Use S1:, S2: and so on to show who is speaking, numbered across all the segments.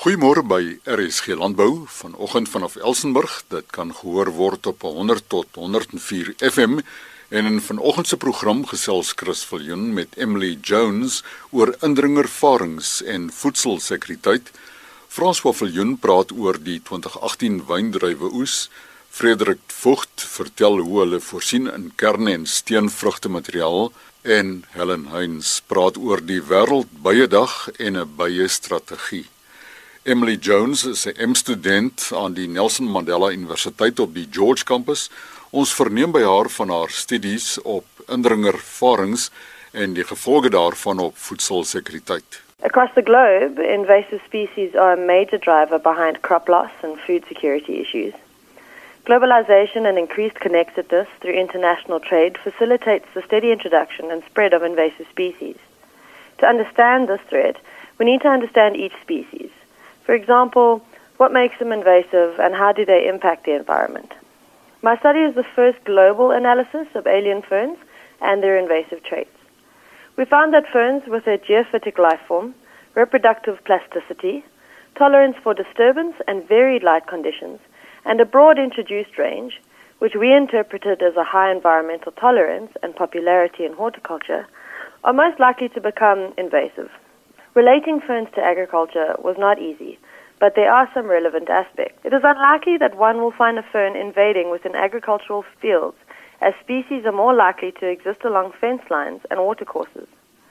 S1: Goeiemôre by RSG Landbou vanoggend vanaf Elsenburg. Dit kan gehoor word op 100 tot 104 FM en in vanoggend se program gesels Chris Viljoen met Emily Jones oor indringervarings en voedselsekuriteit. François Viljoen praat oor die 2018 wyndruiwe oes. Frederik Vogt vertel hoe hulle voorsien in kerne en steenvrugte materiaal en Helen Heinz praat oor die wêreld baie dag en 'n baie strategie. Emily Jones is 'n M-student aan die Nelson Mandela Universiteit op die George Campus. Ons verneem by haar van haar studies op indringervarings en die gevolge daarvan op voedselsekuriteit.
S2: Across the globe, invasive species are a major driver behind crop loss and food security issues. Globalization and increased connectedness through international trade facilitates the steady introduction and spread of invasive species. To understand this threat, we need to understand each species. For example, what makes them invasive and how do they impact the environment? My study is the first global analysis of alien ferns and their invasive traits. We found that ferns with a geophytic life form, reproductive plasticity, tolerance for disturbance and varied light conditions, and a broad introduced range, which we interpreted as a high environmental tolerance and popularity in horticulture, are most likely to become invasive. Relating ferns to agriculture was not easy, but there are some relevant aspects. It is unlikely that one will find a fern invading within agricultural fields, as species are more likely to exist along fence lines and watercourses.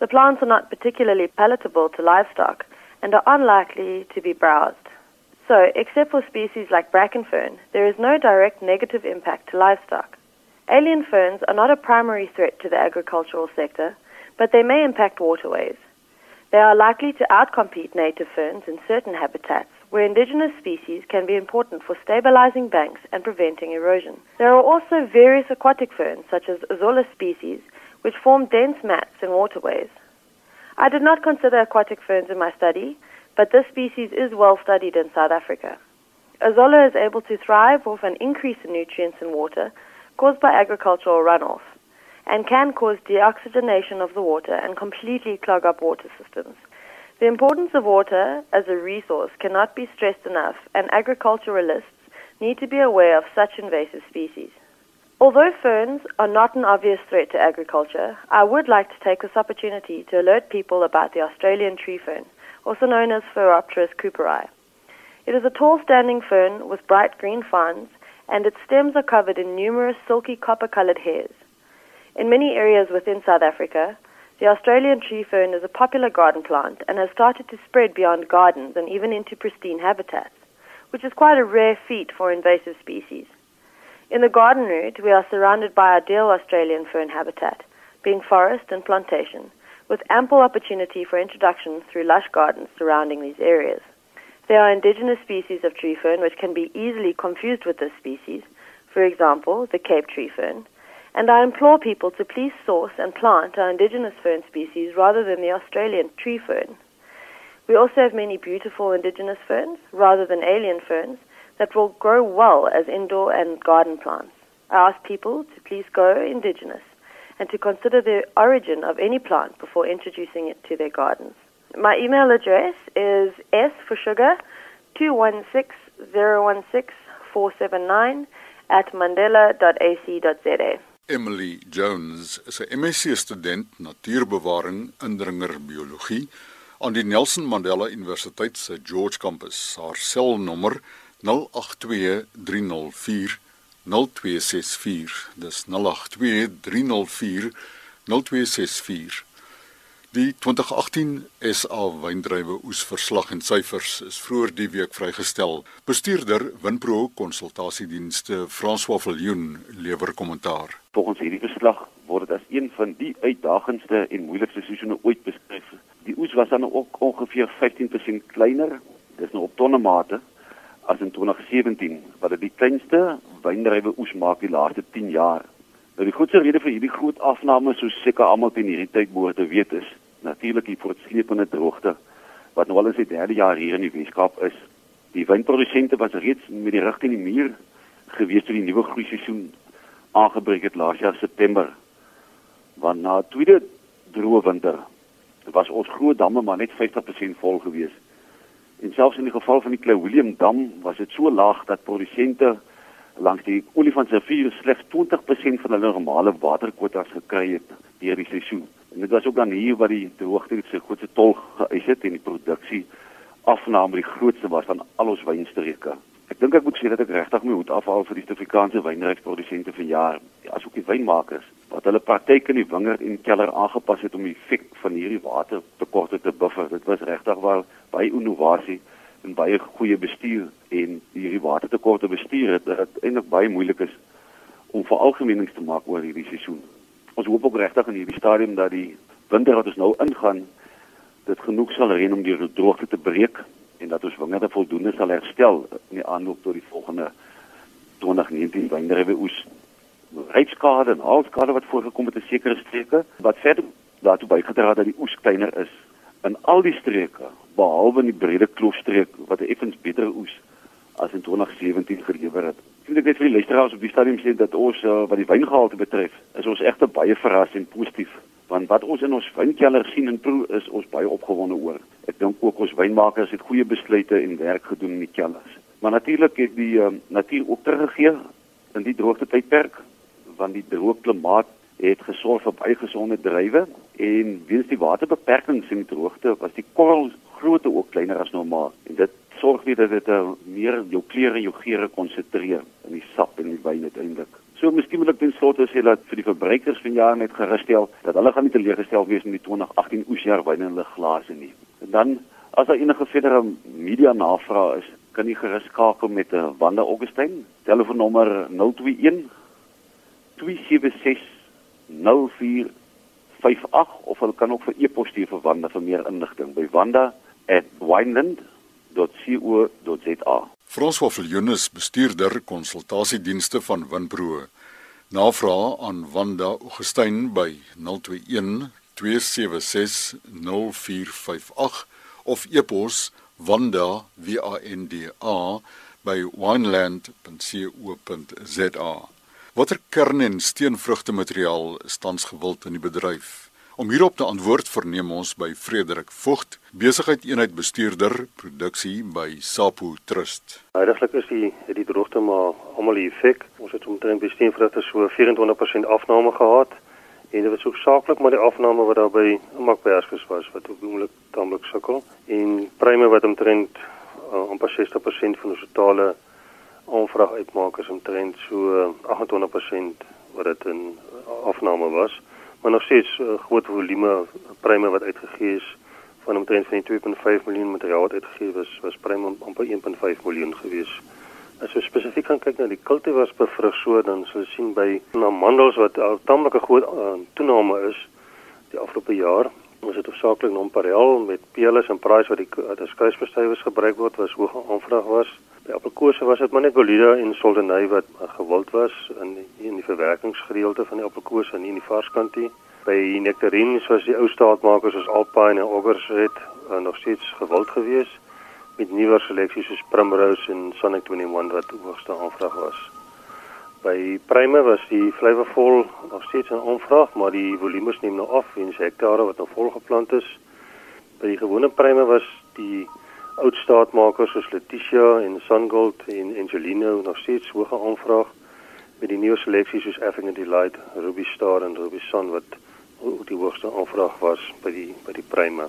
S2: The plants are not particularly palatable to livestock and are unlikely to be browsed. So, except for species like bracken fern, there is no direct negative impact to livestock. Alien ferns are not a primary threat to the agricultural sector, but they may impact waterways. They are likely to outcompete native ferns in certain habitats where indigenous species can be important for stabilizing banks and preventing erosion. There are also various aquatic ferns, such as Azolla species, which form dense mats in waterways. I did not consider aquatic ferns in my study, but this species is well studied in South Africa. Azolla is able to thrive off an increase in nutrients in water caused by agricultural runoff and can cause deoxygenation of the water and completely clog up water systems. The importance of water as a resource cannot be stressed enough, and agriculturalists need to be aware of such invasive species. Although ferns are not an obvious threat to agriculture, I would like to take this opportunity to alert people about the Australian tree fern, also known as Phoropteris cooperi. It is a tall standing fern with bright green fronds, and its stems are covered in numerous silky copper colored hairs. In many areas within South Africa, the Australian tree fern is a popular garden plant and has started to spread beyond gardens and even into pristine habitats, which is quite a rare feat for invasive species. In the garden route, we are surrounded by ideal Australian fern habitat, being forest and plantation, with ample opportunity for introduction through lush gardens surrounding these areas. There are indigenous species of tree fern which can be easily confused with this species, for example, the Cape tree fern, and I implore people to please source and plant our indigenous fern species rather than the Australian tree fern. We also have many beautiful indigenous ferns rather than alien ferns that will grow well as indoor and garden plants. I ask people to please go indigenous and to consider the origin of any plant before introducing it to their gardens. My email address is s for sugar 216016479 at mandela.ac.za.
S1: Emily Jones is 'n MSc student natuurbewaring indringer biologie aan die Nelson Mandela Universiteit se George Campus. Haar selnommer 0823040264. Dis 0823040264. Die 2018 SA wyndrywe oesverslag en syfers is vroeër die week vrygestel. Bestuurder Winpro Konsultasiedienste François Viljoen lewer kommentaar.
S3: Volgens hierdie verslag word dit as een van die uitdagendste en moeilikste seisoene ooit beskryf. Die oes was dan ook ongeveer 15% kleiner, dis nou op tonnemate as in 2017, wat dit die kleinste wyndrywe oes maak die laaste 10 jaar. Nou die grootste rede vir hierdie groot afname, soos seker almal teen hierdie tyd behoort te weet, is natuurlik die voortsleepende droogte wat nou al in sy derde jaar hier in die Weskaap is. Die wynprodusente was reeds met die rug teen die muur gewees toe die nuwe groeiseisoen aangebreek het laas jaar September. Want na tweede droë winter was ons groot damme maar net 50% vol gewees. En selfs in die geval van die Klein Dam was dit so laag dat produsente langs die Olifantsrivier slegs 20% van hulle normale waterkwotas gekry het deur die seisoen. En dit was ook dan hier waar die droogte se grootste tol geëis het en die produksie afname die grootste was van al ons wynstreke. Ek dink ek moet sê dat ek regtig my hoed afhaal vir die Suid-Afrikaanse wynryksprodusente vir jaar, ja, asook die wynmakers wat hulle praktyk in die wingerd en keller aangepas het om die effek van hierdie watertekorte te buffer. Dit was regtig wel baie innovasie en baie goeie bestuur en hierdie watertekorte bestuur het dat eintlik baie moeilik is om veralgemenings te maak oor hierdie seisoen. Ons hoop ook regtig in hierdie stadium dat die winter wat ons nou ingaan dit genoeg sal reën om die droogte te breek en dat ons wingerde voldoende sal herstel in die aanloop tot die volgende 2019 wynrywe oes. Rypskade en alskade wat voorgekom het in sekere streke wat verder daartoe bygedra het dat die oes kleiner is in al die streke behalwe in die Brede Kloofstreek wat 'n effens beter oes as in 2017 gelewer het. Ek dink net vir die luisteraars op die stadium sê dat ons uh, wat die wyngehalte betref, is ons egter baie verras en positief want wat ons in ons wynkelder sien en proe is ons baie opgewonde oor. Ek dink ook ons wynmakers het goeie besluite en werk gedoen in die kelders. Maar natuurlik het die uh, natuur ook teruggegee in die droogte tydperk want die droë klimaat het gesorg vir baie gesonde druiwe en weens die waterbeperkings in die droogte was die korrelgrootte ook kleiner as normaal en dit sorg weer dat dit uh, meer jou kleure en jou geure konsentreer in die sap en die wyn uiteindelik. So miskien moet ek slotte sê dat vir die verbruikers van jaar net gerusstel dat hulle gaan nie teleeggestel wees met die 2018 oesjaar wyn in hulle glase nie. En dan as daar enige verdere media navraag is, kan jy gerus skakel met uh, Wanda Augustyn, telefoonnommer 021 276 0458 of hulle kan ook vir e-pos stuur vir Wanda vir meer inligting by wanda@wineland.co.za.
S1: Frans van Viljoen is bestuurder konsultasiedienste van Winpro. Navraag aan Wanda Augustyn by 021 276 0458 of e-pos wanda@wineland.co.za by wineland.co.za. Watter kern en steenvrugte materiaal is tans gewild in die bedryf? Om hierop te antwoord, verneem ons by Frederik Vogt, besigheideenheid bestuurder produksie by Sapo Trust.
S4: Heidiglik is die die droogte maar almal die effek. Ons het omtrent by steenvrugte so 24% afname gehad en dit was ook saaklik maar die afname wat daar by makperskes was wat ook moontlik tamelik sukkel en pryme wat omtrent uh, amper 60% van ons totale aanvraag uitmaak is omtrent so 28% wat dit in afname was. Maar nog steeds 'n uh, groot volume pryme wat uitgegee is van omtrent van die 2.5 miljoen materiaal wat uitgegee is, was pryme amper 1.5 miljoen gewees. As ons spesifiek kan kyk na die kultivars bevrug so dan sal sien by amandels wat 'n tamelike groot uh, toename is die afgelope jaar. Ons het hoofsaaklik nonpareil met peles en price wat die as kruisbestuivers gebruik word was hoë aanvraag was. By appelkose was dit maar net Bolida en Soldeny wat gewild was in die, in die verwerkingsgedeelte van die appelkose en nie in die varskantie. By nektarines was die ou staatmakers soos Alpine en Oggers het uh, nog steeds gewild gewees met nuwer seleksies soos Primrose en Sonic 21 wat hoogste aanvraag was. By pryme was die Flavorvol nog steeds 'n aanvraag, maar die volumes neem nou af en hektare wat nou volgeplant is. By die gewone pryme was die oud staatmakers soos Letitia en Sungold en Angelino nog steeds hoë aanvraag met die nuwe seleksies soos Effing Delight, Ruby Star en Ruby Sun wat die hoogste aanvraag was by die by die pryme.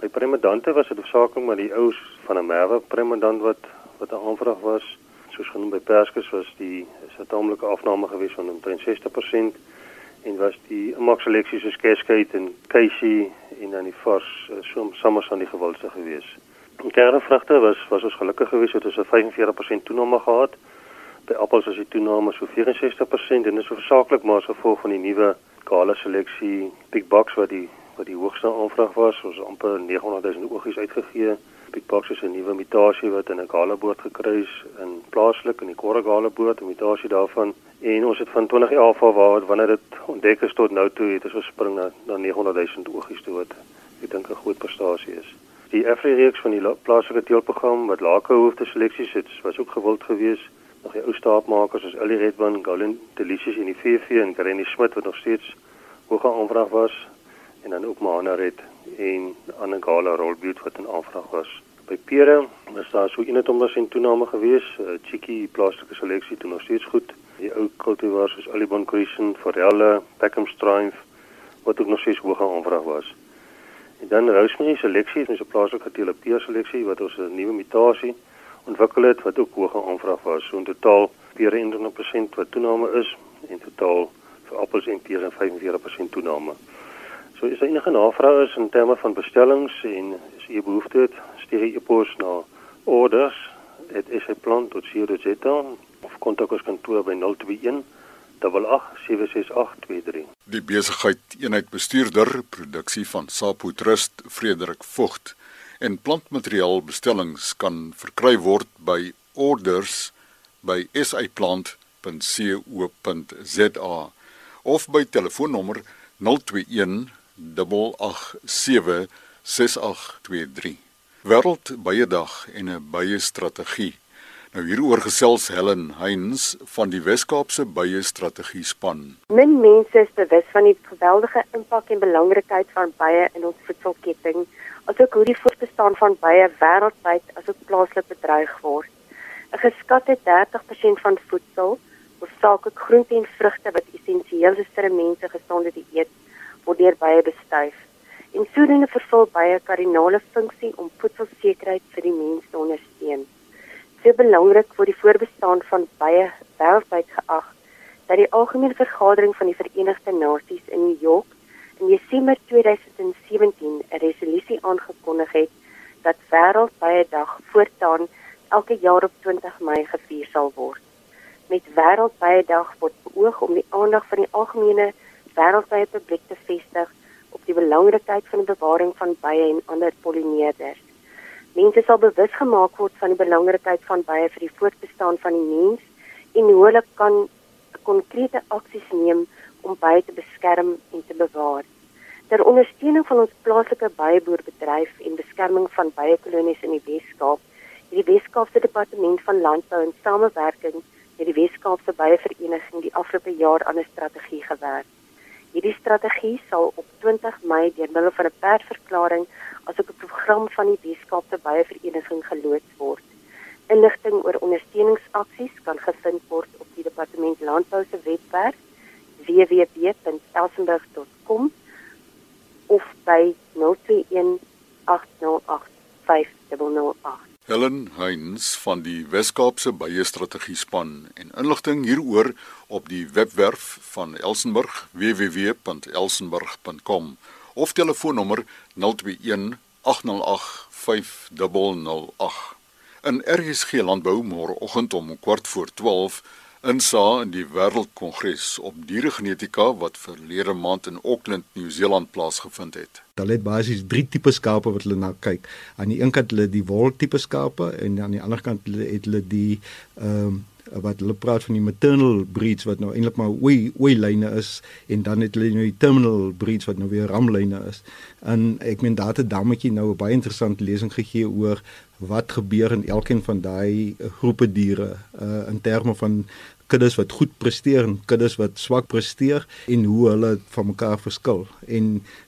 S4: By Primedante was dit hoofsaaklik maar die ou van 'n Merwe Primedant wat wat 'n aanvraag was. Soos genoem by Perskes was die is 'n taamlike afname gewees van omtrent 60% en was die maak seleksies soos Cascade en Casey en dan die vars eh, so sommers aan die gewildste geweest. In kernevrugte was was ons gelukkig geweest het ons 'n 45% toename gehad. By appels was die toename so 64% en dit is hoofsaaklik maar as gevolg van die nuwe Gala seleksie Big Box wat die wat die hoogste aanvraag was. Ons amper 900 000 oogies uitgegee. Big Is 'n nuwe mutasie wat in 'n Gala boord gekry is in plaaslik in die Korregale boord, 'n mutasie daarvan. En ons het van 2011 af waar wanneer dit ontdek is tot nou toe het ons gespring na na 900 000 oogies wat ek dink 'n groot prestasie is die Afri-reeks van die plaaslike teelprogram wat lake hoofde seleksies het, was ook gewild geweest. Nog die ou staatmakers soos Ellie Redman, Galen Delicious en die VV en Granny Smit wat nog steeds hoë aanvraag was en dan ook Mana Red en Anagala Rollbuut wat 'n aanvraag was. By pere is daar so 21% toename gewees. Uh, Chiki plaaslike seleksie doen nog steeds goed. Die ou kultivars soos Alibon Crescent, Forelle, Peckham Strive wat ook nog steeds hoog aanvraag was. En dan Rosemary seleksie, dis 'n plaaslike telepea seleksie wat ons 'n nuwe mutasie ontwikkel het wat ook hoë aanvraag was. So in totaal 24% wat toename is en totaal vir appels en pere 45% toename. So is enige navraag is in terme van bestellings en as jy behoefte het, stuur jy e-pos na orders@saplant.co.za of kontak ons kantoor by 021 8876823.
S1: Die besigheid eenheid bestuurder produksie van Sapo Trust Frederik Vogt en plantmateriaal bestellings kan verkry word by orders by saplant.co.za of by telefoonnommer 021 887 6823. Wêreld baie dag en 'n baie strategie. Nou hieroor gesels Helen Heinz van die Wes-Kaapse Baie Strategie span.
S5: Min mense is bewus van die geweldige impak en belangrikheid van baie in ons voedselketting asook hoe die voortbestaan van baie wêreldwyd asook plaaslik bedreig word. 'n Geskatte 30% van voedsel, hoofsaaklik groente en vrugte wat essensieel is vir mense gesonde dieet, word deur baie bestuif. En sodoende vervul baie kardinale funksie om voedselsekerheid vir die mens te ondersteun. Is belangrik vir die voortbestaan van baie wêreldwyd geag dat die algemene vergadering van die Verenigde Nasies in New York in Desember 2017 'n resolusie aangekondig het dat wêreldwye dag voortaan elke jaar op 20 Mei gevier sal word. Met wêreldwye dag word beoog om die aandag van die algemene wêreldwye publiek te vestig op die belangrikheid van die bewaring van bye en ander pollineerders. Mense sal bewus gemaak word van die belangrikheid van bye vir die voortbestaan van die mens en hoe hulle kan konkrete aksies neem om baie te beskerm en te bewaar. Ter ondersteuning van ons plaaslike byeboerbedryf en beskerming van byekolonies in die Wes-Kaap, het die Wes-Kaapse Departement van Landbou in samewerking met die Wes-Kaapse Byevereniging die afgelope jaar aan 'n strategie gewerk. Hierdie strategie sal op 20 Mei deur middel van 'n persverklaring asook 'n program van die Wes-Kaapse Byevereniging geloods word. Inligting oor ondersteuningsaksies kan gevind word op die Departement Landbou se webwerf www.elsenburg.com of by 021 808 5008.
S1: Helen Heinz van die Wes-Kaapse Baie Strategie span en inligting hieroor op die webwerf van Elsenburg www.elsenburg.com of telefoonnommer 021 808 5008. In RSG Landbou môreoggend om 12:15 insa in die Wêreldkongres op dieregenetika wat verlede maand in Auckland, Nieu-Seeland plaasgevind het.
S6: Hulle het basies drie tipe skape wat hulle na kyk. Aan die een kant hulle die wol tipe skape en aan die ander kant het hulle die ehm um, wat hulle praat van die maternal breeds wat nou eintlik maar ooi ooi lyne is en dan het hulle nou die terminal breeds wat nou weer ramlyne is. En ek meen daar het dammetjie nou 'n baie interessante lesing gegee oor wat gebeur in elkeen van daai groepe diere uh, in terme van kuddes wat goed presteer en kuddes wat swak presteer en hoe hulle van mekaar verskil. En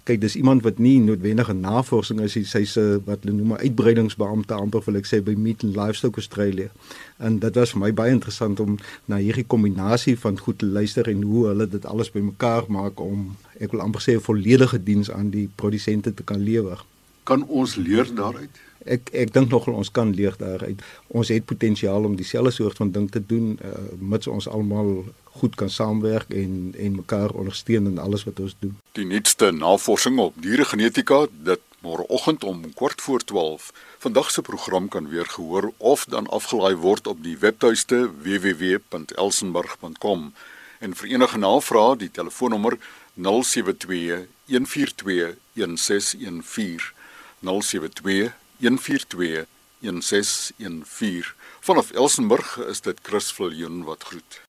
S6: kyk, dis iemand wat nie noodwendige navorsing is, hy's 'n wat hulle noem 'n uitbreidingsbeampte amper wil ek sê by Meat and Livestock Australia. En dit was vir my baie interessant om na hierdie kombinasie van goed te luister en hoe hulle dit alles bymekaar maak om ek wil amper sê 'n volledige diens aan die produsente te kan lewer.
S1: Kan ons leer daaruit?
S6: Ek ek dink nogal ons kan leer daaruit. Ons het potensiaal om dieselfde soort van ding te doen uh, mits ons almal goed kan saamwerk en en mekaar ondersteun in alles wat ons doen.
S1: Die nuutste navorsing op dieregenetika dit môreoggend om kwart voor 12. Vandag se program kan weer gehoor of dan afgelaai word op die webtuiste www.elsenburg.com en vir enige navrae die telefoonnommer 072 142 1614 072 142 1614 vanaf Elsenburg is dit Chris Viljoen wat groet